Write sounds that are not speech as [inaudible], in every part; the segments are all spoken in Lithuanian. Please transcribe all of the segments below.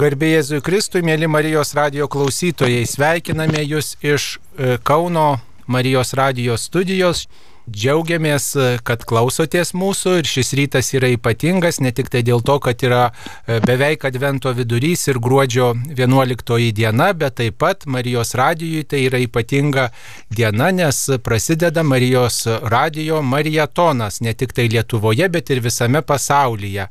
Garbėjai Jėzui Kristui, mėly Marijos radio klausytojai, sveikiname Jūs iš e, Kauno Marijos radio studijos. Džiaugiamės, kad klausotės mūsų ir šis rytas yra ypatingas ne tik tai dėl to, kad yra e, beveik advento vidurys ir gruodžio 11 diena, bet taip pat Marijos radijui tai yra ypatinga diena, nes prasideda Marijos radijo marietonas ne tik tai Lietuvoje, bet ir visame pasaulyje.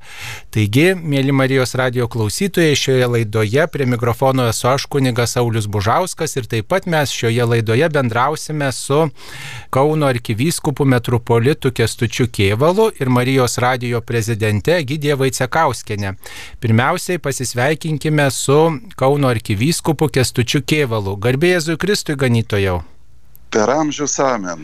Taigi, mėly Marijos radijo klausytojai, šioje laidoje prie mikrofono esu aš kunigas Saulis Bužauskas ir taip pat mes šioje laidoje bendrausime su Kauno arkivysku vyskupų metropolitų Kestučiu Kievalu ir Marijos radijo prezidente Gidė Vaicekauskenė. Pirmiausiai pasisveikinkime su Kauno arkivyskupu Kestučiu Kievalu. Garbėjai Kristui ganytojau per amžius amen.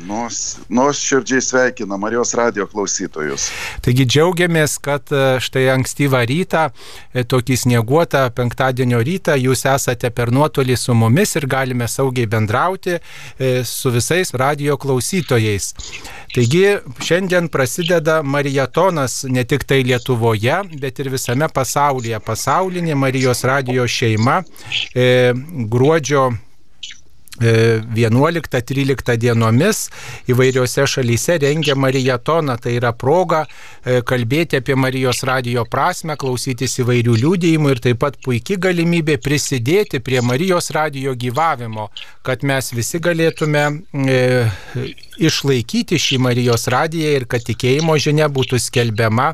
Nuos širdžiai sveikina Marijos radio klausytojus. Taigi džiaugiamės, kad e, štai ankstyvą rytą, e, tokį snieguotą penktadienio rytą, jūs esate per nuotolį su mumis ir galime saugiai bendrauti e, su visais radio klausytojais. Taigi šiandien prasideda marietonas ne tik tai Lietuvoje, bet ir visame pasaulyje. Pasaulinė Marijos radio šeima gruodžio 11-13 e, dienomis įvairiose šalyse rengia Marijatoną. Tai yra proga e, kalbėti apie Marijos radijo prasme, klausytis įvairių liūdėjimų ir taip pat puikia galimybė prisidėti prie Marijos radijo gyvavimo, kad mes visi galėtume e, išlaikyti šį Marijos radiją ir kad tikėjimo žinia būtų skelbiama,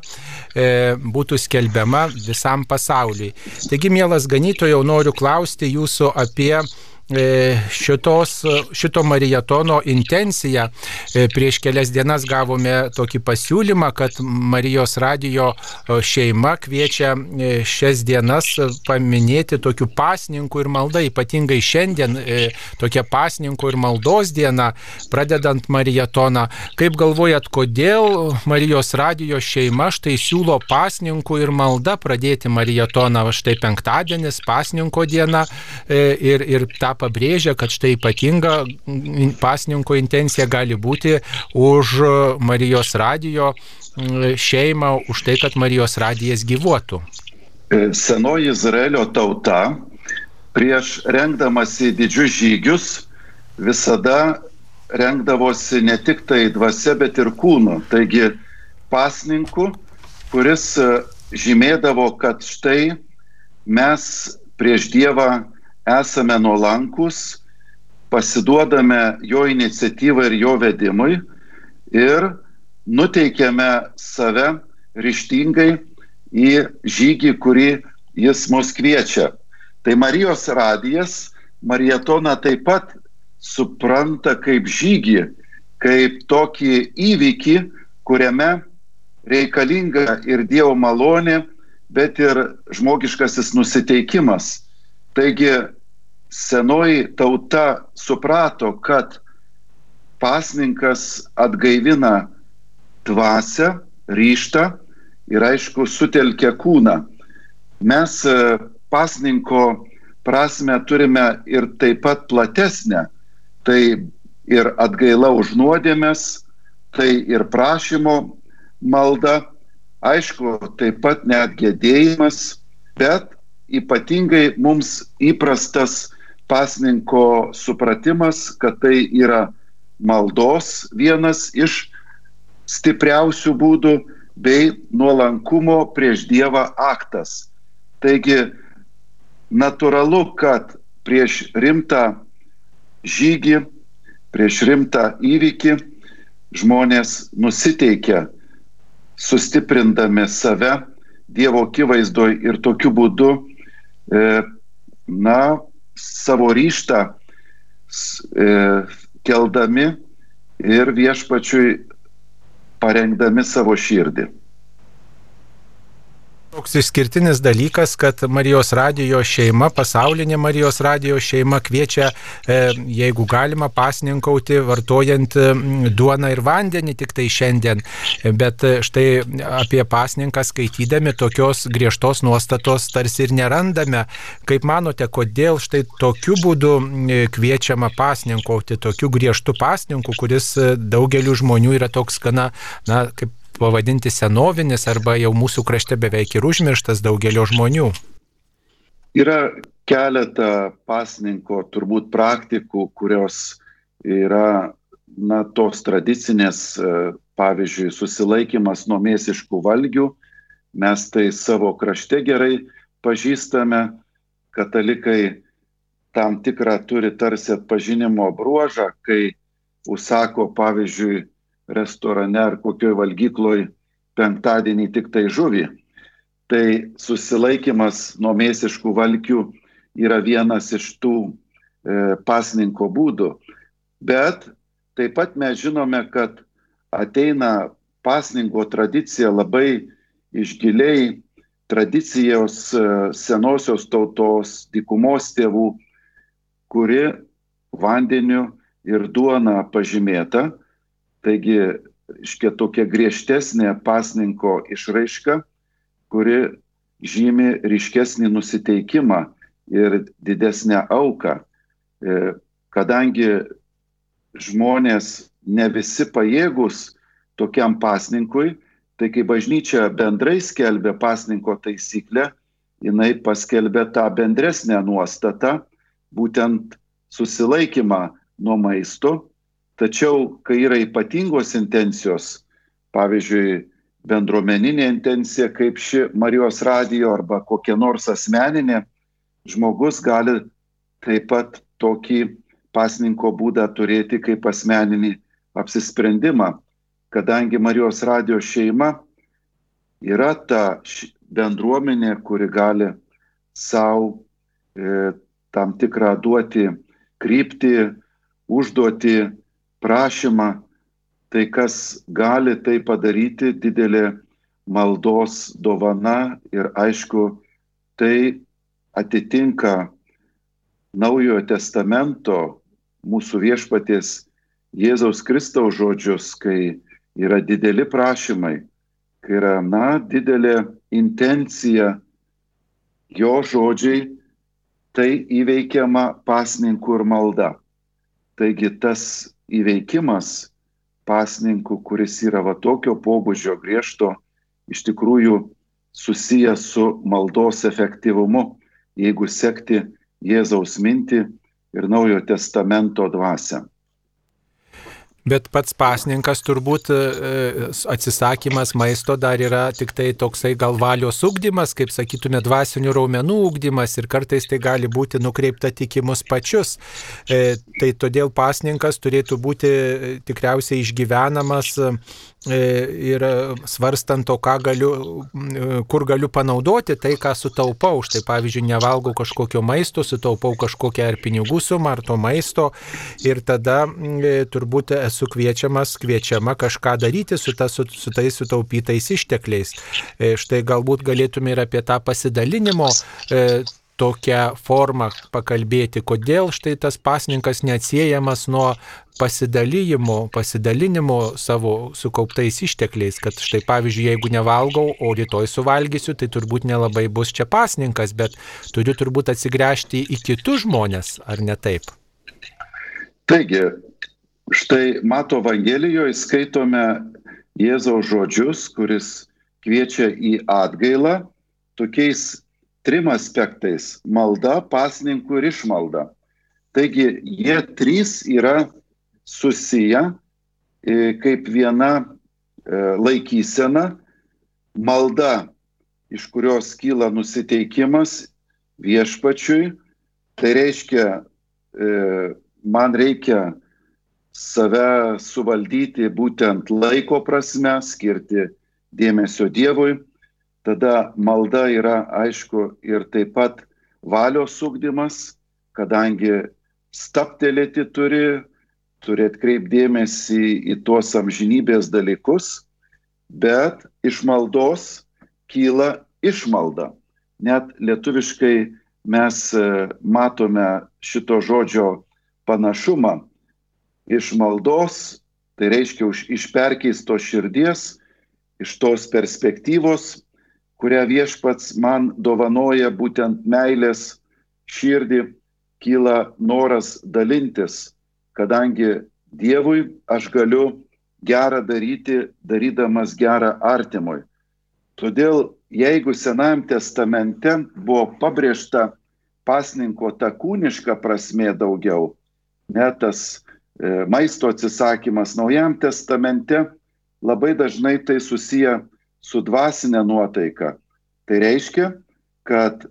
e, būtų skelbiama visam pasauliui. Taigi, mielas ganytojau, noriu klausti jūsų apie šitos, šito marietono intenciją. E, prieš kelias dienas gavome tokį pasiūlymą, kad Marijos radijo šeima kviečia e, šias dienas paminėti tokių pasninkų ir malda, ypatingai šiandien tokia pasninkų ir maldos diena, pradedant marietoną. Kaip galvojat, kodėl Marijos radijo šeima štai siūlo pasninkų ir malda pradėti marietoną, štai penktadienis, pasninko diena ir, ir tą pabrėžia, kad štai ypatinga pasninko intencija gali būti už Marijos radijo šeimą, už tai, kad Marijos radijas gyvuotų. E, senoji Izraelio tauta prieš rengdamasi didžius žygius visada rengdavosi ne tik tai dvasia, bet ir kūnu. Taigi pasninku, kuris e, žymėdavo, kad štai mes prieš Dievą esame nuolankus, pasiduodame jo iniciatyvai ir jo vedimui ir nuteikiame save ryštingai į žygį, kurį jis mus kviečia. Tai Marijos radijas Marietoną taip pat supranta kaip žygį, kaip tokį įvykį, kuriame reikalinga ir Dievo malonė, bet ir žmogiškasis nusiteikimas Taigi senoji tauta suprato, kad pasninkas atgaivina dvasę, ryštą ir aišku sutelkia kūną. Mes e, pasninko prasme turime ir taip pat platesnę. Tai ir atgaila už nuodėmės, tai ir prašymo malda, aišku, taip pat net gėdėjimas, bet ypatingai mums įprastas pasninko supratimas, kad tai yra maldos vienas iš stipriausių būdų bei nuolankumo prieš Dievą aktas. Taigi natūralu, kad prieš rimtą žygį, prieš rimtą įvykį žmonės nusiteikia, sustiprindami save Dievo akivaizdoj ir tokiu būdu na, savo ryštą e, keldami ir viešpačiui parengdami savo širdį. Toks išskirtinis dalykas, kad Marijos radijo šeima, pasaulinė Marijos radijo šeima kviečia, e, jeigu galima, pasninkauti, vartojant duoną ir vandenį tik tai šiandien. Bet e, štai apie pasninką skaitydami tokios griežtos nuostatos tarsi ir nerandame. Kaip manote, kodėl štai tokiu būdu e, kviečiama pasninkauti, tokiu griežtu pasninku, kuris daugeliu žmonių yra toks gana, na, kaip pavadinti senovinis arba jau mūsų krašte beveik ir užmirštas daugelio žmonių. Yra keletą pasninko turbūt praktikų, kurios yra na, tos tradicinės, pavyzdžiui, susilaikimas nuo mėsiškų valgių. Mes tai savo krašte gerai pažįstame, katalikai tam tikrą turi tarsi atpažinimo bruožą, kai užsako, pavyzdžiui, restorane ar kokioj valgykloj penktadienį tik tai žuvį. Tai susilaikimas nuo mėsiškų valgių yra vienas iš tų e, pasninko būdų. Bet taip pat mes žinome, kad ateina pasninko tradicija labai išgiliai tradicijos e, senosios tautos, dykumos tėvų, kuri vandeniu ir duona pažymėta. Taigi, iškia tokia griežtesnė pasninko išraiška, kuri žymi ryškesnį nusiteikimą ir didesnę auką, e, kadangi žmonės ne visi pajėgus tokiam pasninkui, tai kai bažnyčia bendrai skelbia pasninko taisyklę, jinai paskelbė tą bendresnę nuostatą, būtent susilaikymą nuo maisto, tačiau kai yra ypatingos intencijos, pavyzdžiui, bendruomeninė intencija kaip ši Marijos radijo arba kokia nors asmeninė, žmogus gali taip pat tokį pasninko būdą turėti kaip asmeninį apsisprendimą, kadangi Marijos radio šeima yra ta bendruomenė, kuri gali savo e, tam tikrą duoti kryptį, užduoti prašymą, tai kas gali tai padaryti didelė maldos dovana ir aišku, tai atitinka Naujojo testamento mūsų viešpaties Jėzaus Kristaus žodžius, kai yra dideli prašymai, kai yra, na, didelė intencija, jo žodžiai, tai įveikiama pasninkų ir malda. Taigi tas įveikimas pasninkų, kuris yra va tokio pobūdžio griežto, iš tikrųjų susijęs su maldos efektyvumu jeigu sekti Jėzaus mintį ir Naujojo testamento dvasę. Bet pats pasninkas turbūt e, atsisakymas maisto dar yra tik tai toksai gal valios ugdymas, kaip sakytume, dvasinių raumenų ugdymas ir kartais tai gali būti nukreipta tik į mus pačius. E, tai todėl pasninkas turėtų būti e, tikriausiai išgyvenamas ir svarstant to, galiu, kur galiu panaudoti tai, ką sutaupau. Štai pavyzdžiui, nevalgau kažkokio maisto, sutaupau kažkokią ar pinigų sumą, ar to maisto ir tada turbūt esu kviečiamas, kviečiama kažką daryti su, ta, su, su tais sutaupytais ištekliais. E, štai galbūt galėtume ir apie tą pasidalinimo e, tokią formą pakalbėti, kodėl štai tas pasninkas neatsiejamas nuo pasidalymo, pasidalinimo savo sukauptais ištekliais, kad štai pavyzdžiui, jeigu nevalgau, o rytoj suvalgysiu, tai turbūt nelabai bus čia pasninkas, bet turiu turbūt atsigręžti į kitus žmonės, ar ne taip? Taigi, Štai Mato Evangelijoje skaitome Jėzaus žodžius, kuris kviečia į atgailą tokiais trim aspektais - malda, pasninkų ir išmalda. Taigi jie trys yra susiję e, kaip viena e, laikysena, malda, iš kurios kyla nusiteikimas viešpačiui, tai reiškia, e, man reikia save suvaldyti būtent laiko prasme, skirti dėmesio Dievui. Tada malda yra, aišku, ir taip pat valios ugdymas, kadangi staptelėti turi, turi atkreipdėmėsi į tuos amžinybės dalykus, bet iš maldos kyla išmalda. Net lietuviškai mes e, matome šito žodžio panašumą iš maldos, tai reiškia iš perkeisto širdies, iš tos perspektyvos, kurią viešpats man dovanoja būtent meilės širdį, kyla noras dalintis, kadangi Dievui aš galiu gerą daryti, darydamas gerą artimui. Todėl jeigu Senajam testamente buvo pabrėžta pasninko ta kūniška prasme daugiau, ne tas e, maisto atsisakymas Naujam testamente, labai dažnai tai susiję su dvasinė nuotaika. Tai reiškia, kad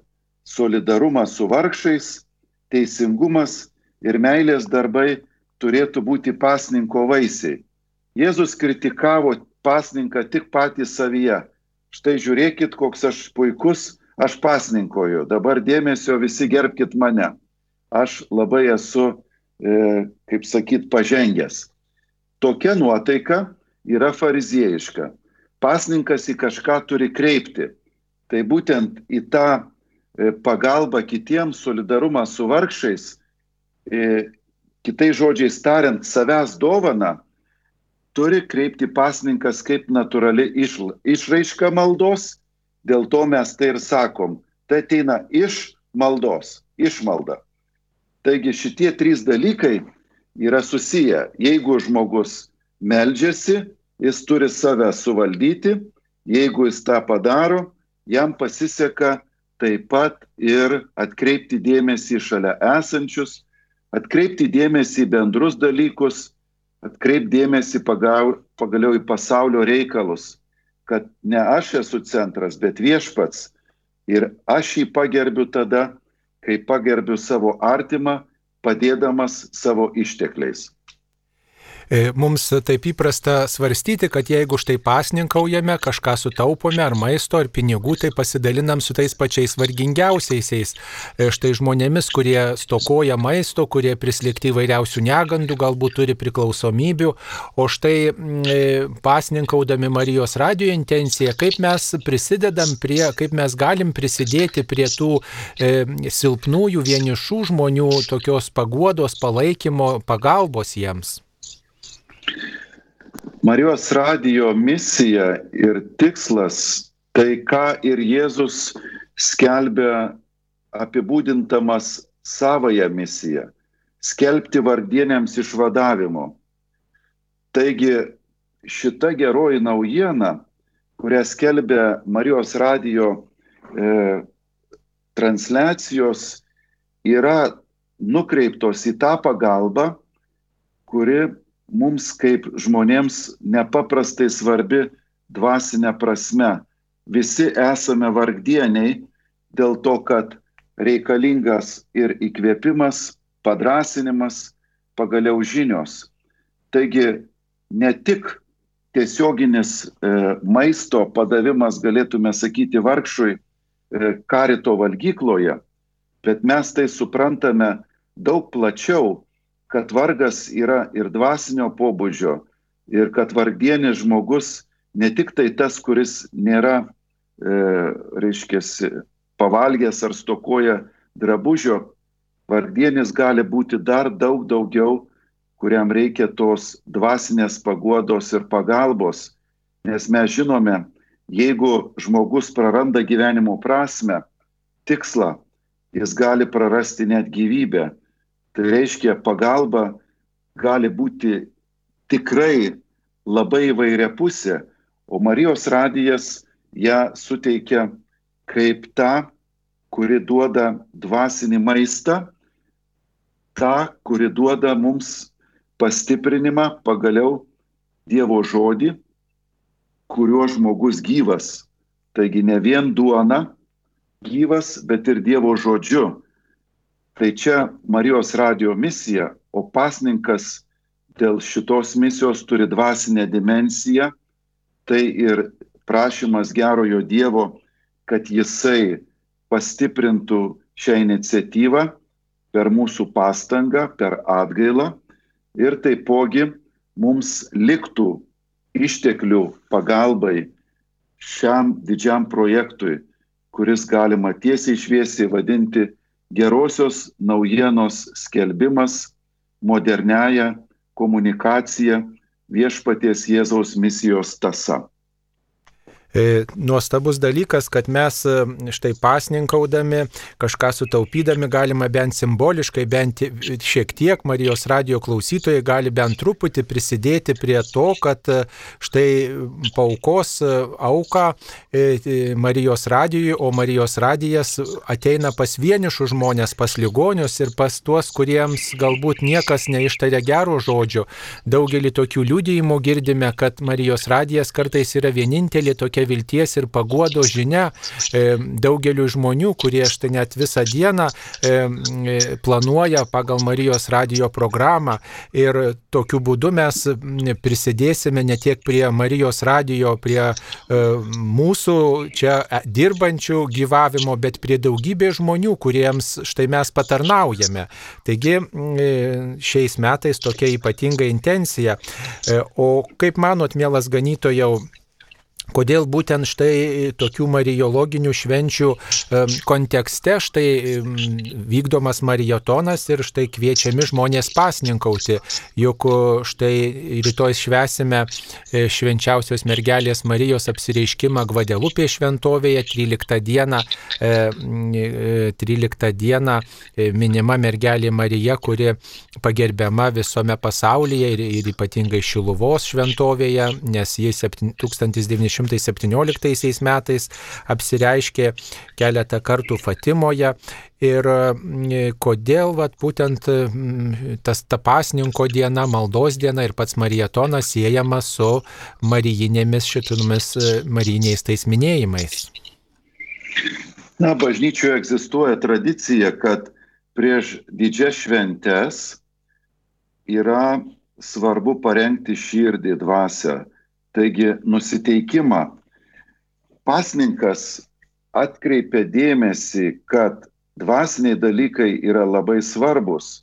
solidarumas su vargšais, teisingumas ir meilės darbai turėtų būti pasninko vaisiai. Jėzus kritikavo pasninką tik patį savyje. Štai žiūrėkit, koks aš puikus, aš pasninkoju, dabar dėmesio visi gerbkite mane. Aš labai esu, e, kaip sakyt, pažengęs. Tokia nuotaika yra fariziejiška. Pasninkas į kažką turi kreipti. Tai būtent į tą e, pagalbą kitiems, solidarumą su vargšais, e, kitai žodžiais tariant, savęs dovana, turi kreipti pasninkas kaip natūrali išraiška maldos, dėl to mes tai ir sakom, tai ateina iš maldos, išmalda. Taigi šitie trys dalykai yra susiję. Jeigu žmogus meldžiasi, jis turi save suvaldyti, jeigu jis tą padaro, jam pasiseka taip pat ir atkreipti dėmesį šalia esančius, atkreipti dėmesį į bendrus dalykus, atkreipdėmėsi pagaliau į pasaulio reikalus, kad ne aš esu centras, bet viešpats. Ir aš jį pagerbiu tada, kai pagerbiu savo artimą, padėdamas savo ištekliais. E, mums taip įprasta svarstyti, kad jeigu štai pasninkaujame, kažką sutaupome ar maisto, ar pinigų, tai pasidalinam su tais pačiais vargingiausiais. E, štai žmonėmis, kurie stokoja maisto, kurie prislėgti įvairiausių negandų, galbūt turi priklausomybių. O štai e, pasninkaudami Marijos radio intenciją, kaip mes prisidedam prie, kaip mes galim prisidėti prie tų e, silpnųjų vienišų žmonių tokios paguodos, palaikymo, pagalbos jiems. Marijos radijo misija ir tikslas tai, ką ir Jėzus skelbia apibūdintamas savoją misiją - skelbti vargdienėms išvadavimo. Taigi šita geroji naujiena, kurią skelbia Marijos radijo e, transliacijos, yra nukreiptos į tą pagalbą, kuri mums kaip žmonėms nepaprastai svarbi dvasinė prasme. Visi esame vargdieniai dėl to, kad reikalingas ir įkvėpimas, padrasinimas, pagaliau žinios. Taigi ne tik tiesioginis e, maisto padavimas, galėtume sakyti, vargšui e, karito valgykloje, bet mes tai suprantame daug plačiau kad vargas yra ir dvasinio pobūdžio, ir kad vargdienis žmogus ne tik tai tas, kuris nėra, e, reiškia, pavalgęs ar stokoja drabužio, vargdienis gali būti dar daug daugiau, kuriam reikia tos dvasinės paguodos ir pagalbos. Nes mes žinome, jeigu žmogus praranda gyvenimo prasme, tikslą, jis gali prarasti net gyvybę. Tai reiškia, pagalba gali būti tikrai labai įvairia pusė, o Marijos radijas ją suteikia kaip ta, kuri duoda dvasinį maistą, ta, kuri duoda mums pastiprinimą pagaliau Dievo žodį, kuriuo žmogus gyvas. Taigi ne vien duona gyvas, bet ir Dievo žodžiu Tai čia Marijos radio misija, o pasninkas dėl šitos misijos turi dvasinę dimensiją, tai ir prašymas gerojo Dievo, kad jisai pastiprintų šią iniciatyvą per mūsų pastangą, per atgailą. Ir taipogi mums liktų išteklių pagalbai šiam didžiam projektui, kuris galima tiesiai šviesiai vadinti gerosios naujienos skelbimas moderniaja komunikacija viešpaties Jėzaus misijos tasa. E, nuostabus dalykas, kad mes e, štai pasninkaudami, kažką sutaupydami galima bent simboliškai, bent šiek tiek Marijos radio klausytojai gali bent truputį prisidėti prie to, kad e, štai paukos auką Marijos radijui, o Marijos radijas ateina pas vienišus žmonės, pas ligonius ir pas tuos, kuriems galbūt niekas neištaria gero žodžio. Daugelį tokių liūdėjimų girdime, kad Marijos radijas kartais yra vienintelė tokia tokia vilties ir paguodo žinia e, daugeliu žmonių, kurie štai net visą dieną e, e, planuoja pagal Marijos radio programą ir tokiu būdu mes prisidėsime ne tiek prie Marijos radio, prie mūsų čia dirbančių gyvavimo, bet prie daugybės žmonių, kuriems štai mes patarnaujame. Taigi šiais metais tokia ypatinga intencija. O kaip manot, mielas ganytojau, Kodėl būtent štai tokių marijologinių švenčių kontekste štai vykdomas mariotonas ir štai kviečiami žmonės pasninkauti, juk štai rytoj švesime e, švenčiausios mergelės Marijos apsireiškimą Gvadelupė šventovėje 13 dieną, 13 e, dieną e, minima mergelė Marija, kuri pagerbiama visome pasaulyje ir, ir ypatingai Šiluvos šventovėje, nes jis 1900 1917 metais apsireiškė keletą kartų Fatimoje ir mm, kodėl vat, būtent mm, tas tapasninko diena, maldos diena ir pats Marijatonas siejama su marijinėmis šitomis e, marijiniais tais minėjimais. Na, bažnyčioje egzistuoja tradicija, kad prieš didžias šventes yra svarbu parengti širdį, dvasę taigi nusiteikimą. Pasninkas atkreipia dėmesį, kad dvasiniai dalykai yra labai svarbus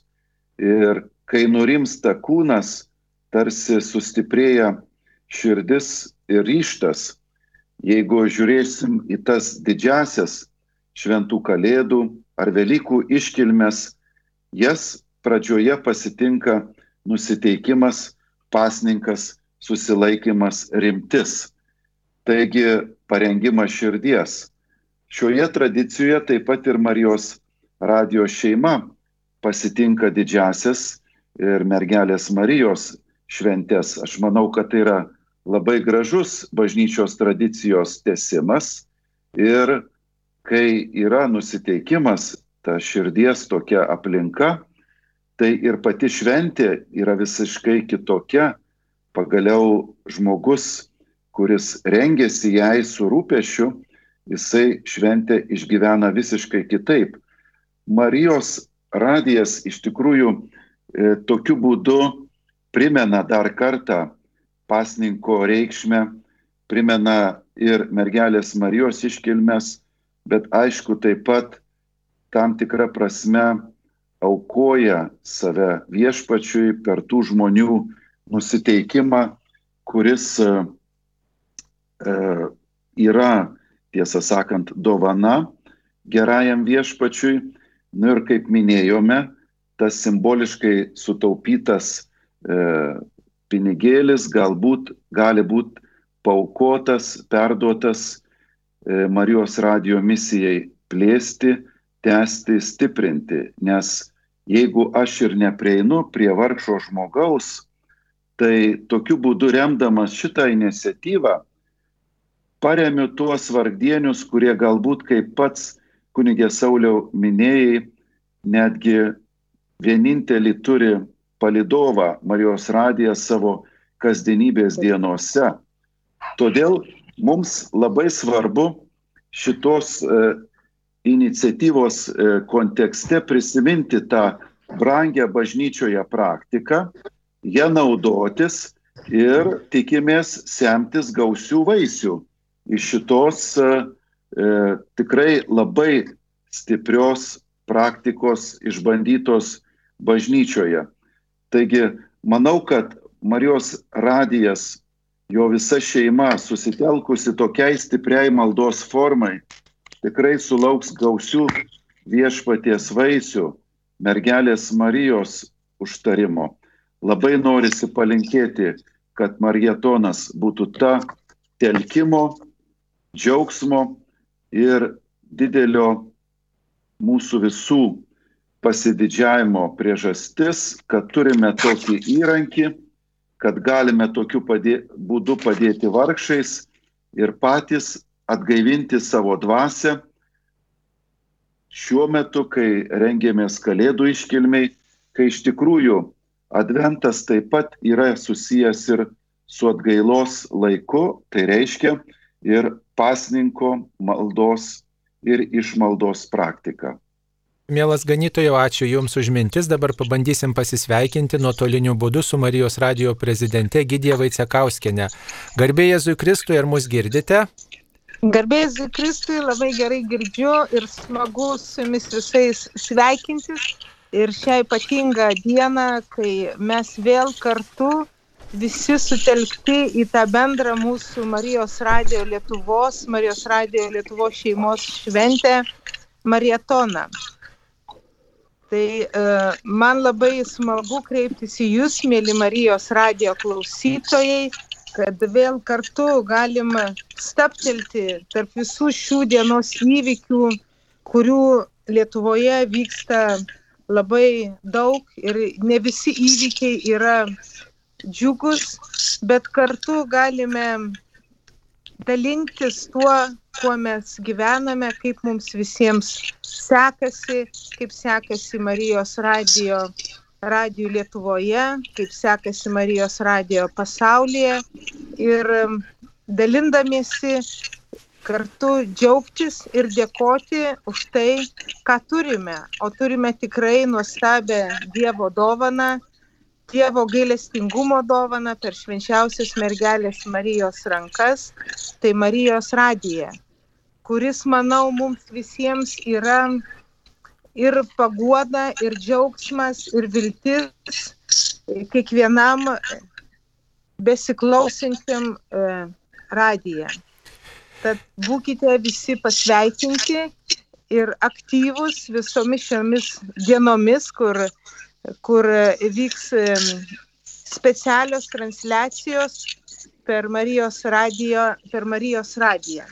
ir kai nurimsta kūnas, tarsi sustiprėja širdis ir ryštas. Jeigu žiūrėsim į tas didžiasias šventų kalėdų ar Velykų iškilmes, jas pradžioje pasitinka nusiteikimas, pasninkas susilaikimas rimtis. Taigi parengimas širdies. Šioje tradicijoje taip pat ir Marijos radijos šeima pasitinka didžiasias ir mergelės Marijos šventės. Aš manau, kad tai yra labai gražus bažnyčios tradicijos tesimas ir kai yra nusiteikimas, ta širdies tokia aplinka, tai ir pati šventė yra visiškai kitokia pagaliau žmogus, kuris rengėsi jai su rūpešiu, jisai šventę išgyvena visiškai kitaip. Marijos radijas iš tikrųjų e, tokiu būdu primena dar kartą pasninko reikšmę, primena ir mergelės Marijos iškilmes, bet aišku taip pat tam tikrą prasme aukoja save viešpačiui per tų žmonių nusiteikimą, kuris e, e, yra, tiesą sakant, dovana gerajam viešpačiui. Nu ir kaip minėjome, tas simboliškai sutaupytas e, pinigėlis galbūt gali būti paukotas, perduotas Marijos radio misijai plėsti, tęsti, stiprinti. Nes jeigu aš ir neprieinu prie vargšo žmogaus, Tai tokiu būdu remdamas šitą iniciatyvą paremiu tuos vargdienius, kurie galbūt, kaip pats kunigė Sauliau minėjai, netgi vienintelį turi palidovą Marijos radiją savo kasdienybės dienose. Todėl mums labai svarbu šitos e, iniciatyvos e, kontekste prisiminti tą brangę bažnyčioje praktiką, ją naudotis ir tikimės semtis gausių vaisių iš šitos e, tikrai labai stiprios praktikos išbandytos bažnyčioje. Taigi, manau, kad Marijos radijas, jo visa šeima susitelkusi tokiai stipriai maldos formai, tikrai sulauks gausių viešpaties vaisių, mergelės Marijos užtarimo labai norisi palinkėti, kad marietonas būtų ta telkimo, džiaugsmo ir didelio mūsų visų pasididžiavimo priežastis, kad turime tokį įrankį, kad galime tokiu padė, būdu padėti vargšais ir patys atgaivinti savo dvasę. Šiuo metu, kai rengiamės Kalėdų iškilmiai, kai iš tikrųjų Adventas taip pat yra susijęs ir su atgailos laiku, tai reiškia ir pasninko maldos ir išmaldos praktika. Mielas ganytojau, ačiū Jums už mintis. Dabar pabandysim pasisveikinti nuotoliniu būdu su Marijos radio prezidente Gidija Vaicekauskinė. Garbė Jėzui Kristui, ar mus girdite? Garbėjai Jėzui Kristui, labai gerai girdžiu ir smagu su Jumis visais sveikintis. Ir šią ypatingą dieną, kai mes vėl kartu visi sutelkti į tą bendrą mūsų Marijos radio Lietuvos, Marijos radio Lietuvos šeimos šventę marietoną. Tai uh, man labai smagu kreiptis į Jūs, mėly Marijos radio klausytojai, kad vėl kartu galim staptelti tarp visų šių dienos įvykių, kurių Lietuvoje vyksta labai daug ir ne visi įvykiai yra džiugus, bet kartu galime dalintis tuo, kuo mes gyvename, kaip mums visiems sekasi, kaip sekasi Marijos radio, radio Lietuvoje, kaip sekasi Marijos radio pasaulyje. Ir dalindamiesi kartu džiaugtis ir dėkoti už tai, ką turime. O turime tikrai nuostabę Dievo dovaną Dievo gailestingumo dovana per švenčiausios mergelės Marijos rankas, tai Marijos radija, kuris, manau, mums visiems yra ir paguoda, ir džiaugsmas, ir viltis kiekvienam besiklausinčiam e, radiją. Tad būkite visi pasveikinti ir aktyvus visomis šiomis dienomis, kur kur vyks specialios transliacijos per Marijos radijo, per Marijos radiją.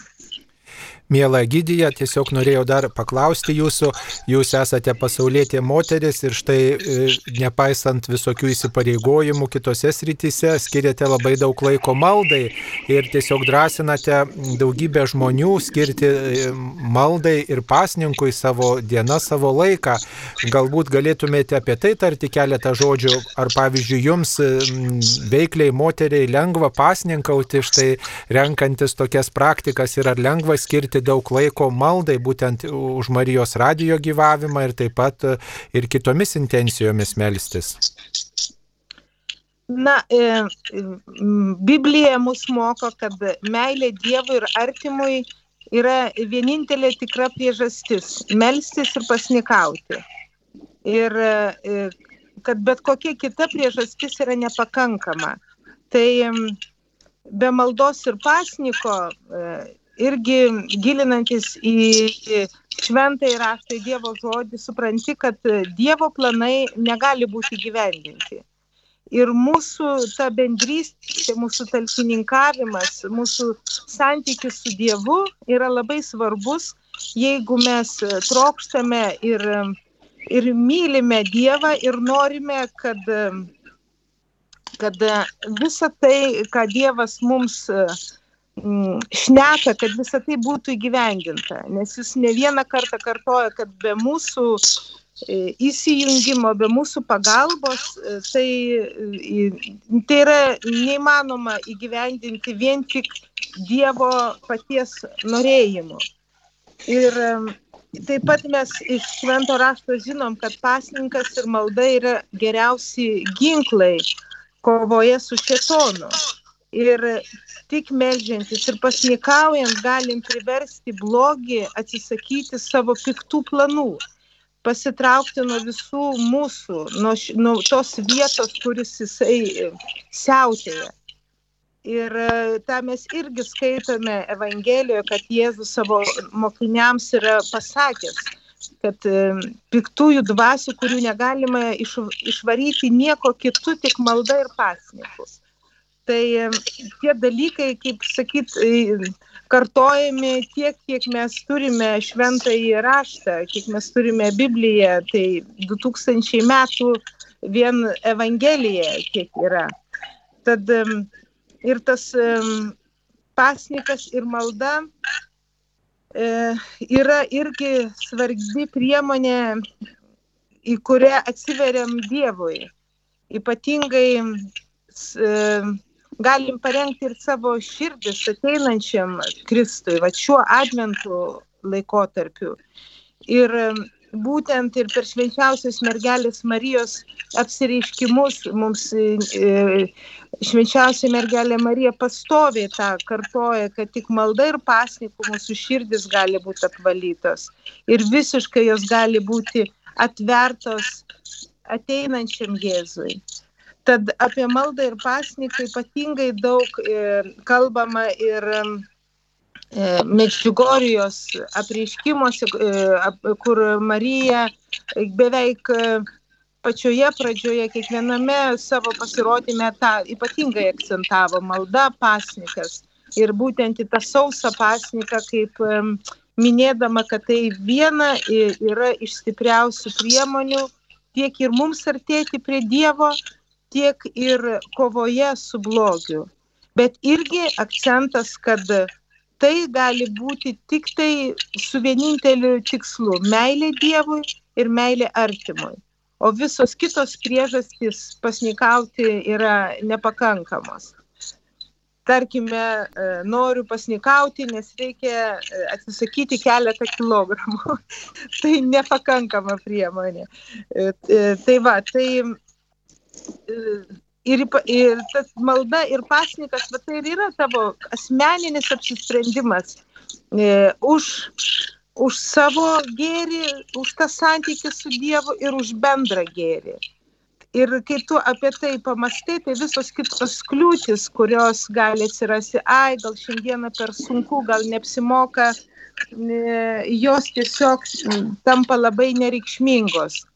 Mėla Gydija, tiesiog norėjau dar paklausti jūsų, jūs esate pasaulietė moteris ir štai e, nepaisant visokių įsipareigojimų kitose srityse, skiriate labai daug laiko maldai ir tiesiog drąsinate daugybę žmonių skirti e, maldai ir pasninkui savo dieną, savo laiką. Galbūt galėtumėte apie tai tarti keletą žodžių, ar pavyzdžiui jums veikliai moteriai lengva pasninkauti, štai renkantis tokias praktikas ir ar lengva skirti skirti daug laiko maldai, būtent už Marijos radijo gyvavimą ir taip pat e, ir kitomis intencijomis melstis? Na, e, Biblija mus moko, kad meilė Dievui ir artimui yra vienintelė tikra priežastis - melstis ir pasnikauti. Ir e, kad bet kokia kita priežastis yra nepakankama. Tai be maldos ir pasniko irgi gilinantis į šventąjį raštą, į Dievo žodį, supranti, kad Dievo planai negali būti gyvendinti. Ir mūsų ta bendrystė, mūsų talkininkavimas, mūsų santykis su Dievu yra labai svarbus, jeigu mes trokštame ir, ir mylime Dievą ir norime, kad, kad visa tai, ką Dievas mums Mm, šneka, kad visa tai būtų įgyvendinta, nes jis ne vieną kartą kartoja, kad be mūsų e, įsijungimo, be mūsų pagalbos, e, tai, e, tai yra neįmanoma įgyvendinti vien tik Dievo paties norėjimu. Ir taip pat mes iš švento rašto žinom, kad pasninkas ir malda yra geriausi ginklai kovoje su šetonu. Ir tik melžiantis ir pasnikaujant galim priversti blogį atsisakyti savo piktų planų, pasitraukti nuo visų mūsų, nuo, nuo tos vietos, kuris jisai e, siautėja. Ir e, tą mes irgi skaitome Evangelijoje, kad Jėzus savo mokiniams yra pasakęs, kad e, piktųjų dvasių, kurių negalima iš, išvaryti nieko kitų, tik malda ir pasnikus. Tai tie dalykai, kaip sakyt, kartojami tiek, kiek mes turime šventąjį raštą, kiek mes turime Bibliją, tai 2000 metų vien Evangelija kiek yra. Tad ir tas pasnikas ir malda e, yra irgi svarbi priemonė, į kurią atsiveriam Dievui. Ypatingai galim parengti ir savo širdis ateinančiam Kristui, va šiuo adventų laikotarpiu. Ir būtent ir per švenčiausios mergelės Marijos apsireiškimus mums e, švenčiausia mergelė Marija pastoviai tą kartoja, kad tik malda ir pasnikų mūsų širdis gali būti apvalytos ir visiškai jos gali būti atvertos ateinančiam Jėzui. Tad apie maldą ir pasniką ypatingai daug e, kalbama ir E, Medžiugorijos apreiškimuose, e, kur Marija beveik pačioje pradžioje kiekviename savo pasirodymė tą ypatingai akcentavo malda pasnikas. Ir būtent į tą sausą pasniką, kaip minėdama, kad tai viena yra iš stipriausių priemonių tiek ir mums artėti prie Dievo, tiek ir kovoje su blogiu. Bet irgi akcentas, kad tai gali būti tik tai su vieninteliu tikslu - meilė Dievui ir meilė artimui. O visos kitos priežastys pasnikauti yra nepakankamos. Tarkime, e, noriu pasnikauti, nes reikia e, atsisakyti keletą kilogramų. [laughs] tai nepakankama priemonė. E, tai va, tai ir, ir tas malda ir pasnikas, bet tai ir yra tavo asmeninis apsisprendimas e, už, už savo gėrį, už tą santykį su Dievu ir už bendrą gėrį. Ir kai tu apie tai pamastai, tai visos kitos kliūtis, kurios gali atsirasti, ai, gal šiandieną per sunku, gal neapsimoka, e, jos tiesiog tampa labai nereikšmingos.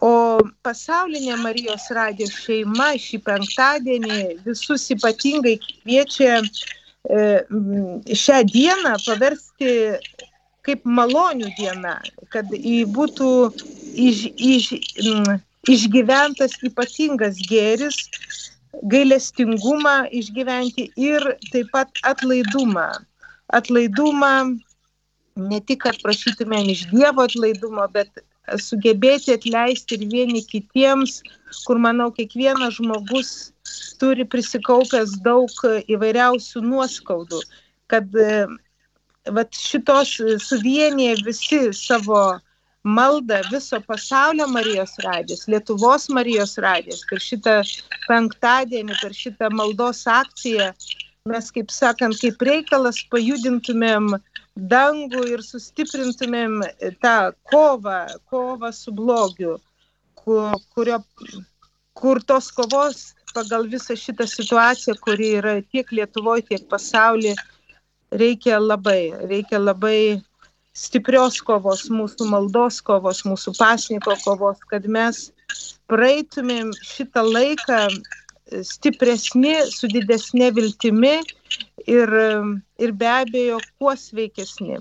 O pasaulinė Marijos radijos šeima šį penktadienį visus ypatingai kviečia e, šią dieną paversti kaip malonių diena, kad būtų iš, iš, išgyventas ypatingas gėris, gailestingumą išgyventi ir taip pat atlaidumą. Atlaidumą ne tik, kad prašytumėm iš Dievo atlaidumo, bet sugebėti atleisti ir vieni kitiems, kur manau kiekvienas žmogus turi prisikaupęs daug įvairiausių nuoskaudų, kad vat, šitos suvienyje visi savo maldą viso pasaulio Marijos radės, Lietuvos Marijos radės, per šitą penktadienį, per šitą maldos akciją, mes, kaip sakant, kaip reikalas pajudintumėm dangų ir sustiprintumėm tą kovą, kovą su blogiu, kur, kurio, kur tos kovos pagal visą šitą situaciją, kuri yra tiek Lietuvoje, tiek pasaulyje, reikia labai, reikia labai stiprios kovos, mūsų maldos kovos, mūsų pasniko kovos, kad mes praeitumėm šitą laiką stipresni, su didesnė viltimi ir, ir be abejo kuo sveikesni.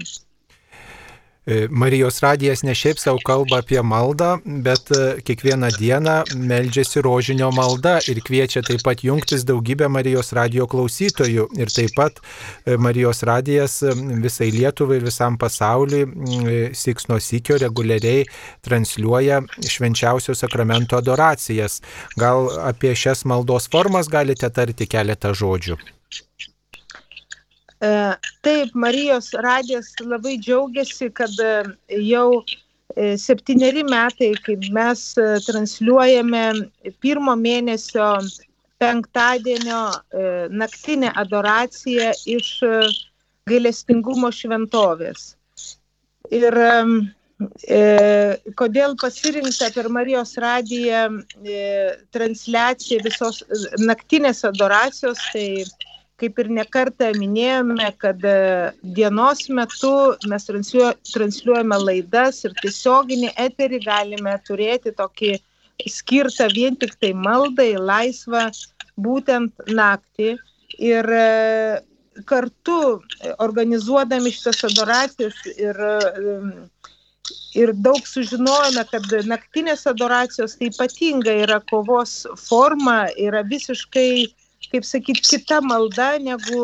E, Marijos radijas ne šiaip savo kalba apie maldą, bet e, kiekvieną dieną meldžiasi rožinio malda ir kviečia taip pat jungtis daugybę Marijos radijo klausytojų. Ir taip pat e, Marijos radijas visai Lietuvai ir visam pasauliui siks nuo sykio reguliariai transliuoja švenčiausio sakramento adoracijas. Gal apie šias maldos formas galite tarti keletą žodžių? E, taip, Marijos radijas labai džiaugiasi, kad e, jau e, septyneri metai, kaip mes transliuojame pirmo mėnesio penktadienio naktinę adoraciją iš gailestingumo šventovės. Ir e, kodėl pasirinkta per Marijos radiją e, transliacija visos naktinės adoracijos, tai kaip ir nekartą minėjome, kad e, dienos metu mes transliuojame laidas ir tiesioginį eterį galime turėti tokį skirtą vien tik tai maldai, laisvą būtent naktį. Ir e, kartu organizuodami šitas adoracijas ir, ir daug sužinojome, kad naktinės adoracijos tai ypatinga yra kovos forma, yra visiškai kaip sakyt, kita malda negu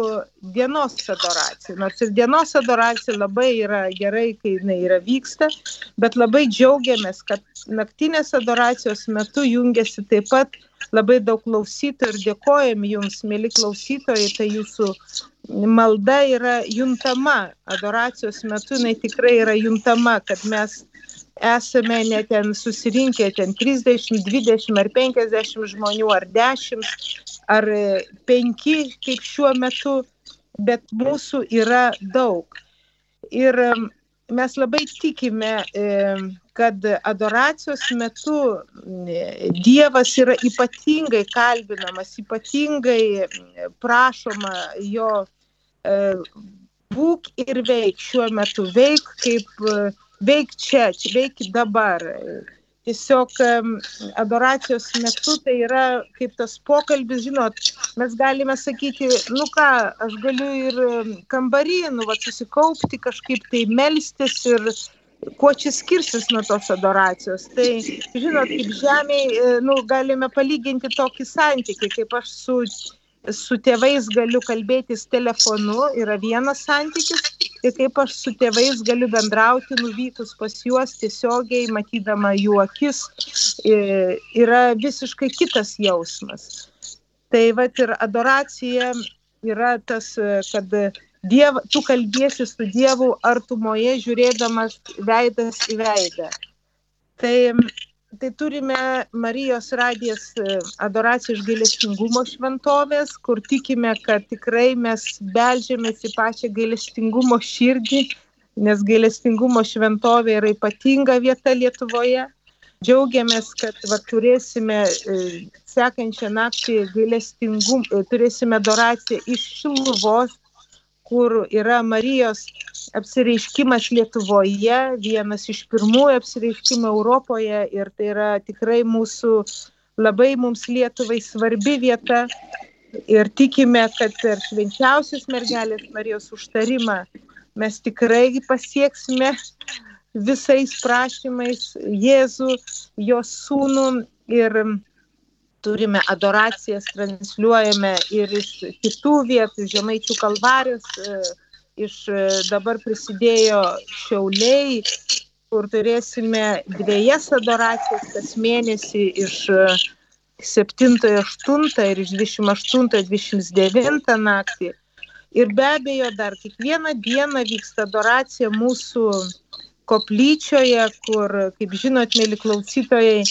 dienos adoracija. Nors ir dienos adoracija labai yra gerai, kai jinai yra vyksta, bet labai džiaugiamės, kad naktinės adoracijos metu jungiasi taip pat labai daug klausytojų ir dėkojam jums, mėly klausytojai, tai jūsų malda yra juntama, adoracijos metu jinai tikrai yra juntama, kad mes esame ne ten susirinkę ten 30, 20 ar 50 žmonių ar 10 ar 5 kaip šiuo metu, bet mūsų yra daug. Ir mes labai tikime, kad adoracijos metu Dievas yra ypatingai kalbinamas, ypatingai prašoma jo būk ir veik šiuo metu, veik kaip veik čia, veik dabar. Tiesiog adoracijos metu tai yra kaip tas pokalbis, žinot, mes galime sakyti, nu ką, aš galiu ir kambarį, nu, va, susikaupti, kažkaip tai melstis ir kuo čia skirsis nuo tos adoracijos. Tai, žinot, kaip žemėje, nu, galime palyginti tokį santykį, kaip aš su su tėvais galiu kalbėtis telefonu, yra vienas santykis, ir kaip aš su tėvais galiu bendrauti, nuvykus pas juos tiesiogiai, matydama jų akis, yra visiškai kitas jausmas. Tai va ir adoracija yra tas, kad diev, tu kalbėsi su Dievu artumoje, žiūrėdamas veidas į veidą. Tai tai turime Marijos radijas e, adoracijos gailestingumo šventovės, kur tikime, kad tikrai mes belžiamės į pačią gailestingumo širdį, nes gailestingumo šventovė yra ypatinga vieta Lietuvoje. Džiaugiamės, kad va, turėsime e, sekančią naktį gailestingumą, e, turėsime adoraciją iš Šiluvos, kur yra Marijos apsireiškimas Lietuvoje, vienas iš pirmųjų apsireiškimų Europoje ir tai yra tikrai mūsų labai mums Lietuvai svarbi vieta. Ir tikime, kad per švenčiausios mergelės Marijos užtarimą mes tikrai pasieksime visais prašymais Jėzų, jos sūnų ir turime adoracijas, transliuojame ir iš kitų vietų, Žemaičių kalvarijos iš e, dabar prisidėjo Šiauliai, kur turėsime dviejas adoracijas kas mėnesį iš 7-8 e, ir iš 28-29 naktį. Ir be abejo, dar kiekvieną dieną vyksta adoracija mūsų koplyčioje, kur, kaip žinot, mėly klausytojai,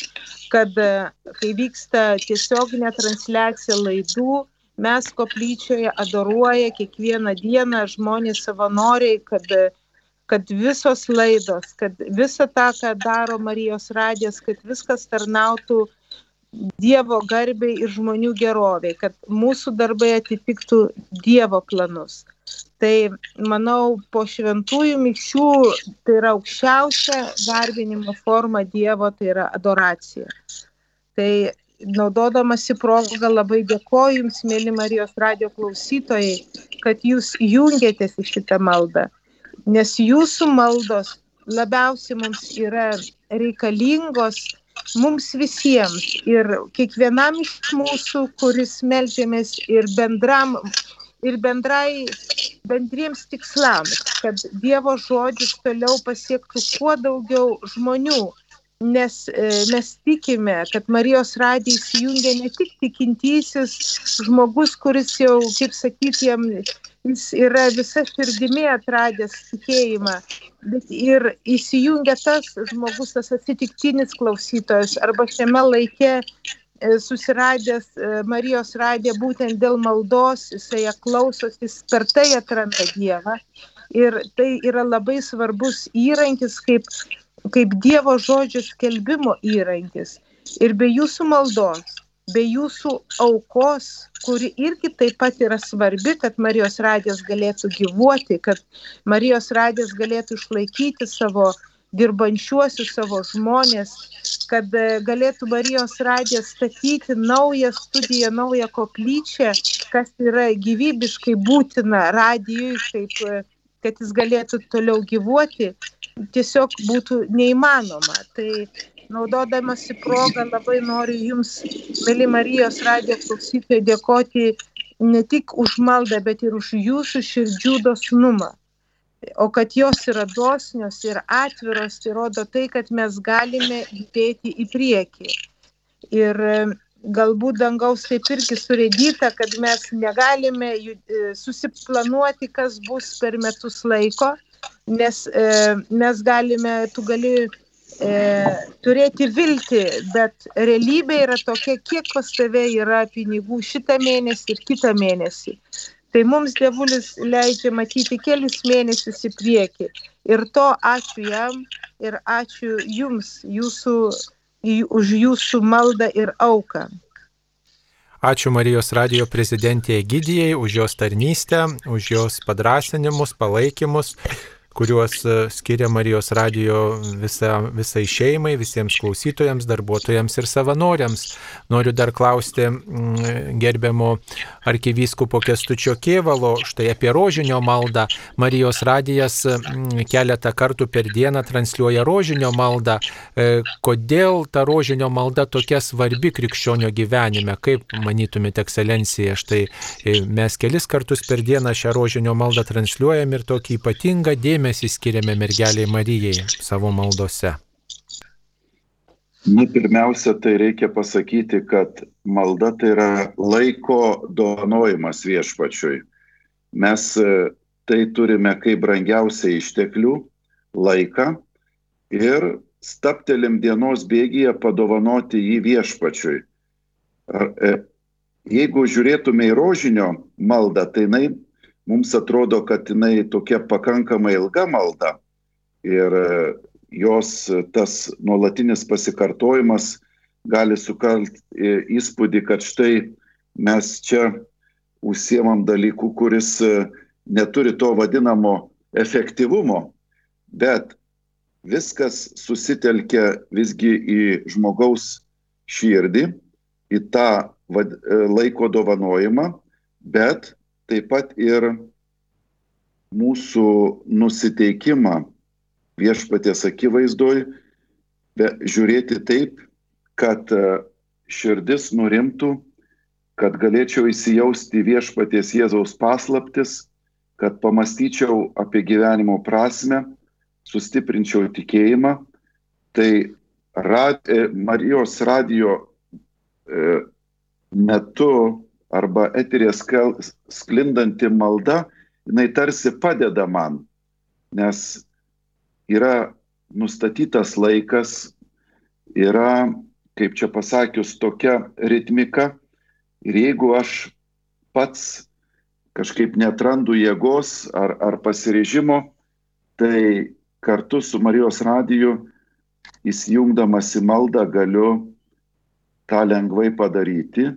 kad e, kai vyksta tiesioginė transliacija laidų, mes koplyčioje adoruoja kiekvieną dieną žmonės savanoriai, kad, kad visos laidos, kad visa tą, ką daro Marijos radijas, kad viskas tarnautų Dievo garbiai ir žmonių geroviai, kad mūsų darbai atitiktų Dievo planus. Tai manau, po šventųjų mikščių tai yra aukščiausia garbinimo forma Dievo, tai yra adoracija. Tai naudodamasi progą labai dėkoju Jums, mėly Marijos radio klausytojai, kad Jūs jungiatės į šitą maldą, nes Jūsų maldos labiausiai mums yra reikalingos mums visiems ir kiekvienam iš mūsų, kuris melžiamės ir bendram ir bendrai bendriems tikslams, kad Dievo žodis toliau pasiektų kuo daugiau žmonių nes e, mes tikime, kad Marijos radijai įsijungia ne tik tikintysis žmogus, kuris jau, kaip sakyti, jam jis yra visa širdimi atradęs tikėjimą, bet ir įsijungia tas žmogus, tas atsitiktinis klausytojas arba šiame laike e, susiradęs e, Marijos radiją būtent dėl maldos, jisai ją klausos, jis per tai atranda Dievą. Ir tai yra labai svarbus įrankis, kaip kaip Dievo žodžio skelbimo įrankis. Ir be jūsų maldos, be jūsų aukos, kuri irgi taip pat yra svarbi, kad Marijos radijas galėtų gyvuoti, kad Marijos radijas galėtų išlaikyti savo dirbančiuosius savo žmonės, kad e, galėtų Marijos radijas statyti naują studiją, naują koplyčią, kas yra gyvybiškai būtina radijui, kaip, e, kad jis galėtų toliau gyvuoti, tiesiog būtų neįmanoma. Tai naudodamasi progą labai noriu Jums, mėly Marijos radijo klausytojai, dėkoti ne tik už maldą, bet ir už Jūsų širdžių dosnumą o kad jos yra dosnios ir atviros, tai rodo tai, kad mes galime judėti į priekį. Ir galbūt dangaus taip irgi surėdyta, kad mes negalime e, susiplanuoti, kas bus per metus laiko, nes e, mes galime, tu gali e, turėti viltį, bet realybė yra tokia, kiek pas tave yra pinigų šitą mėnesį ir kitą mėnesį tai mums dievulis leidžia matyti kelius mėnesius į priekį. Ir to ačiū jam ir ačiū jums jūsų, už jūsų maldą ir auką. Ačiū Marijos radio prezidentė Egidijai už jos tarnystę, už jos padrasinimus, palaikymus kuriuos e, skiria Marijos radio visa, visai šeimai, visiems klausytojams, darbuotojams ir savanoriams. Noriu dar klausti gerbiamo arkivyskupo Kestučio Kievalo štai apie rožinio maldą. Marijos radijas keletą kartų per dieną transliuoja rožinio maldą. E, kodėl ta rožinio malda tokia svarbi krikščionio gyvenime? Kaip manytumėte, ekscelencija? Štai e, mes kelis kartus per dieną šią rožinio maldą transliuojam ir tokį ypatingą dėmesį dėmesį skiriame mergeliai Marijai savo maldose? Nu, pirmiausia, tai reikia pasakyti, kad malda tai yra laiko dovanojimas viešpačiui. Mes e, tai turime kaip brangiausią išteklių - laiką ir staptelim dienos bėgyje padovanoti jį viešpačiui. Ar, e, jeigu žiūrėtume į rožinio maldą, tai jinai mums atrodo, kad jinai tokia pakankamai ilga malda ir e, jos tas nuolatinis pasikartojimas gali sukalt e, įspūdį, kad štai mes čia užsiemam dalykų, kuris e, neturi to vadinamo efektyvumo, bet viskas susitelkia visgi į žmogaus širdį, į tą laiko dovanojimą, bet taip pat ir mūsų nusiteikimą viešpatės akivaizdoj, žiūrėti taip, kad e, širdis nurimtų, kad galėčiau įsijausti viešpaties Jėzaus paslaptis, kad pamastyčiau apie gyvenimo prasme, sustiprinčiau tikėjimą. Tai rad, e, Marijos radio e, metu arba eterė sklindanti malda, jinai tarsi padeda man, nes yra nustatytas laikas, yra, kaip čia pasakius, tokia ritmika. Ir jeigu aš pats kažkaip netrandu jėgos ar, ar pasirežimo, tai kartu su Marijos radiju įsijungdamas į maldą galiu tą lengvai padaryti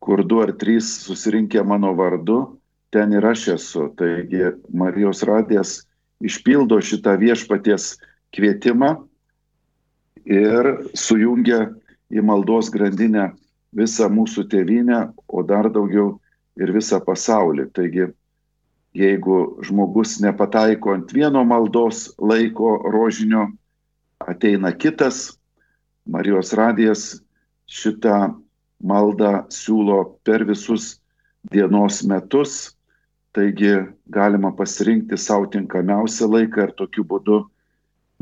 kur du ar trys susirinkę mano vardu, ten ir aš esu. Taigi Marijos radijas išpildo šitą viešpaties kvietimą ir sujungia į maldos grandinę visą mūsų tėvynę, o dar daugiau ir visą pasaulį. Taigi, jeigu žmogus nepataiko ant vieno maldos laiko rožinio, ateina kitas, Marijos radijas šitą maldą siūlo per visus dienos metus, taigi galima pasirinkti savo tinkamiausią laiką ir tokiu būdu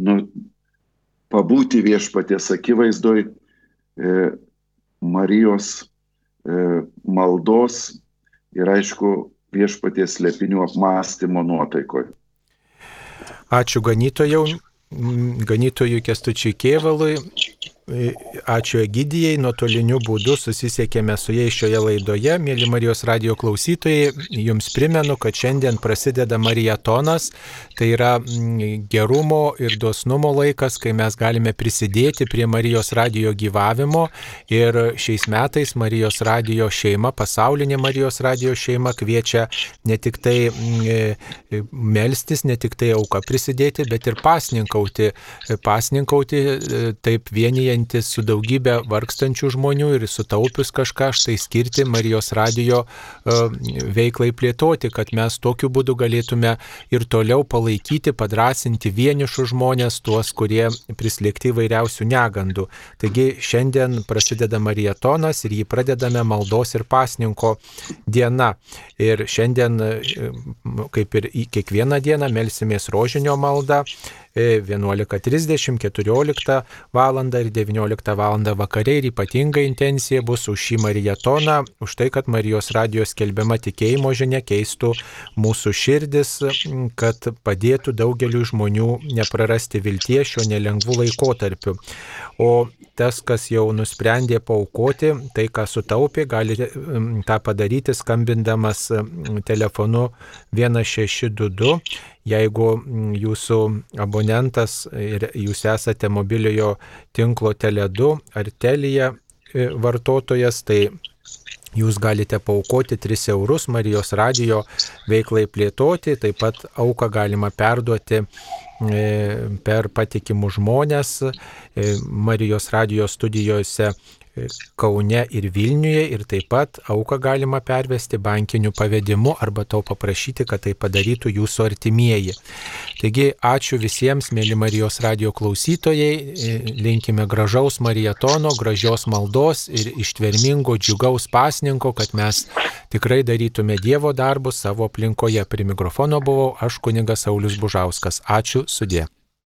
nu, pabūti viešpaties akivaizdoj e, Marijos e, maldos ir aišku viešpaties lepinių apmąstymo nuotaikoje. Ačiū ganytojau, ganytojui Kestučiui Kievalui Ačiū Egidijai, nuotoliniu būdu susisiekėme su jais šioje laidoje. Mėly Marijos radio klausytojai, jums primenu, kad šiandien prasideda Marijatonas, tai yra mm, gerumo ir dosnumo laikas, kai mes galime prisidėti prie Marijos radio gyvavimo ir šiais metais Marijos radio šeima, pasaulinė Marijos radio šeima kviečia ne tik tai mm, melstis, ne tik tai auką prisidėti, bet ir pasninkauti, pasninkauti taip vienyje bendraujantis su daugybė vargstančių žmonių ir sutaupius kažką štai skirti Marijos radio e, veiklai plėtoti, kad mes tokiu būdu galėtume ir toliau palaikyti, padrasinti vienišus žmonės, tuos, kurie prislėgti įvairiausių negandų. Taigi šiandien prasideda Marijatonas ir jį pradedame maldos ir pasninko diena. Ir šiandien, e, kaip ir kiekvieną dieną, melsimės rožinio maldą 11.30, 14 val. ir 19 val. vakare ir ypatinga intencija bus už šį marijatoną, už tai, kad Marijos radijos skelbiama tikėjimo žinia keistų mūsų širdis, kad padėtų daugeliu žmonių neprarasti vilties šio nelengvų laikotarpiu. O tas, kas jau nusprendė paukoti, tai ką sutaupė, gali tą padaryti skambindamas telefonu 1622 Jeigu jūsų abonentas ir jūs esate mobiliojo tinklo Tele2 ar Telija e, vartotojas, tai Jūs galite paukoti 3 eurus Marijos radijo veiklai plėtoti, taip pat auką galima perduoti per patikimus žmonės e, Marijos radijos studijose Kaune ir Vilniuje ir taip pat auką galima pervesti bankiniu pavedimu arba to paprašyti, kad tai padarytų jūsų artimieji. Taigi ačiū visiems, mėly Marijos radio klausytojai, linkime gražaus Marijatono, gražios maldos ir ištvermingo, džiugaus pasninko, kad mes tikrai darytume Dievo darbus savo aplinkoje. Prie mikrofono buvau aš kunigas Saulis Bužauskas. Ačiū sudė.